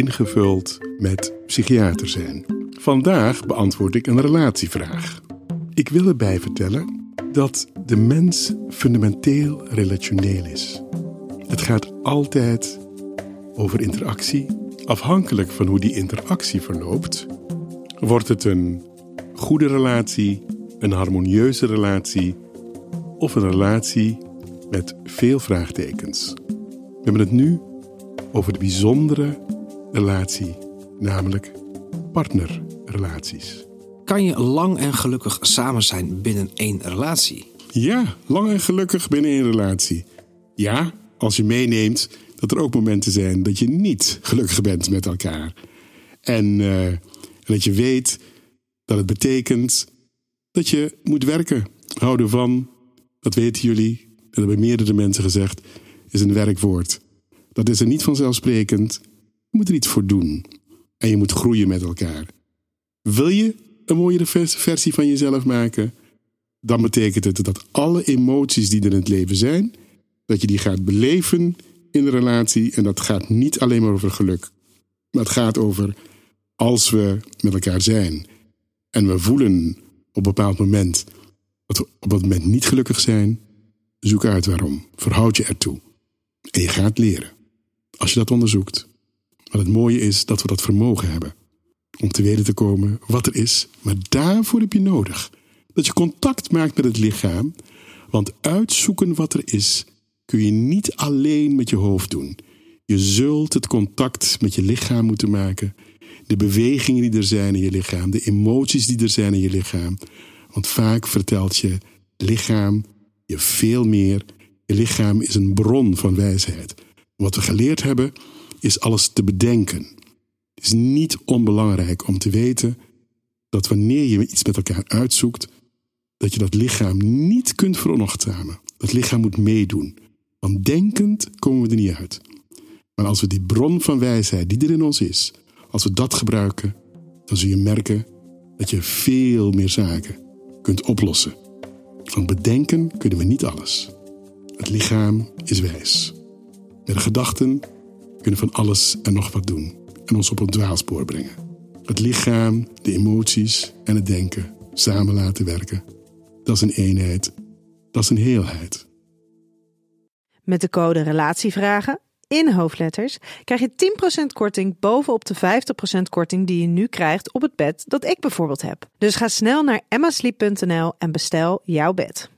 ingevuld met psychiater zijn. Vandaag beantwoord ik een relatievraag. Ik wil erbij vertellen dat de mens fundamenteel relationeel is. Het gaat altijd over interactie. Afhankelijk van hoe die interactie verloopt, wordt het een goede relatie, een harmonieuze relatie of een relatie met veel vraagtekens. We hebben het nu over de bijzondere relatie, namelijk partnerrelaties. Kan je lang en gelukkig samen zijn binnen één relatie? Ja, lang en gelukkig binnen één relatie. Ja, als je meeneemt dat er ook momenten zijn dat je niet gelukkig bent met elkaar. En, uh, en dat je weet dat het betekent dat je moet werken. Houden van, dat weten jullie, dat hebben meerdere mensen gezegd, is een werkwoord. Dat is er niet vanzelfsprekend. Je moet er iets voor doen. En je moet groeien met elkaar. Wil je een mooiere versie van jezelf maken? Dan betekent het dat alle emoties die er in het leven zijn, dat je die gaat beleven in de relatie. En dat gaat niet alleen maar over geluk. Maar het gaat over als we met elkaar zijn en we voelen op een bepaald moment dat we op dat moment niet gelukkig zijn, zoek uit waarom. Verhoud je ertoe. En je gaat leren. Als je dat onderzoekt. Het mooie is dat we dat vermogen hebben. Om te weten te komen wat er is. Maar daarvoor heb je nodig. Dat je contact maakt met het lichaam. Want uitzoeken wat er is kun je niet alleen met je hoofd doen. Je zult het contact met je lichaam moeten maken. De bewegingen die er zijn in je lichaam. De emoties die er zijn in je lichaam. Want vaak vertelt je lichaam je veel meer. Je lichaam is een bron van wijsheid. Wat we geleerd hebben, is alles te bedenken. Het is niet onbelangrijk om te weten dat wanneer je iets met elkaar uitzoekt, dat je dat lichaam niet kunt veronachtzamen. Dat lichaam moet meedoen. Want denkend komen we er niet uit. Maar als we die bron van wijsheid die er in ons is, als we dat gebruiken, dan zul je merken dat je veel meer zaken kunt oplossen. Van bedenken kunnen we niet alles. Het lichaam is wijs. Met de gedachten kunnen van alles en nog wat doen en ons op een dwaalspoor brengen. Het lichaam, de emoties en het denken samen laten werken. Dat is een eenheid, dat is een heelheid. Met de code RELATIEVRAGEN in hoofdletters krijg je 10% korting bovenop de 50% korting die je nu krijgt op het bed dat ik bijvoorbeeld heb. Dus ga snel naar emmasleep.nl en bestel jouw bed.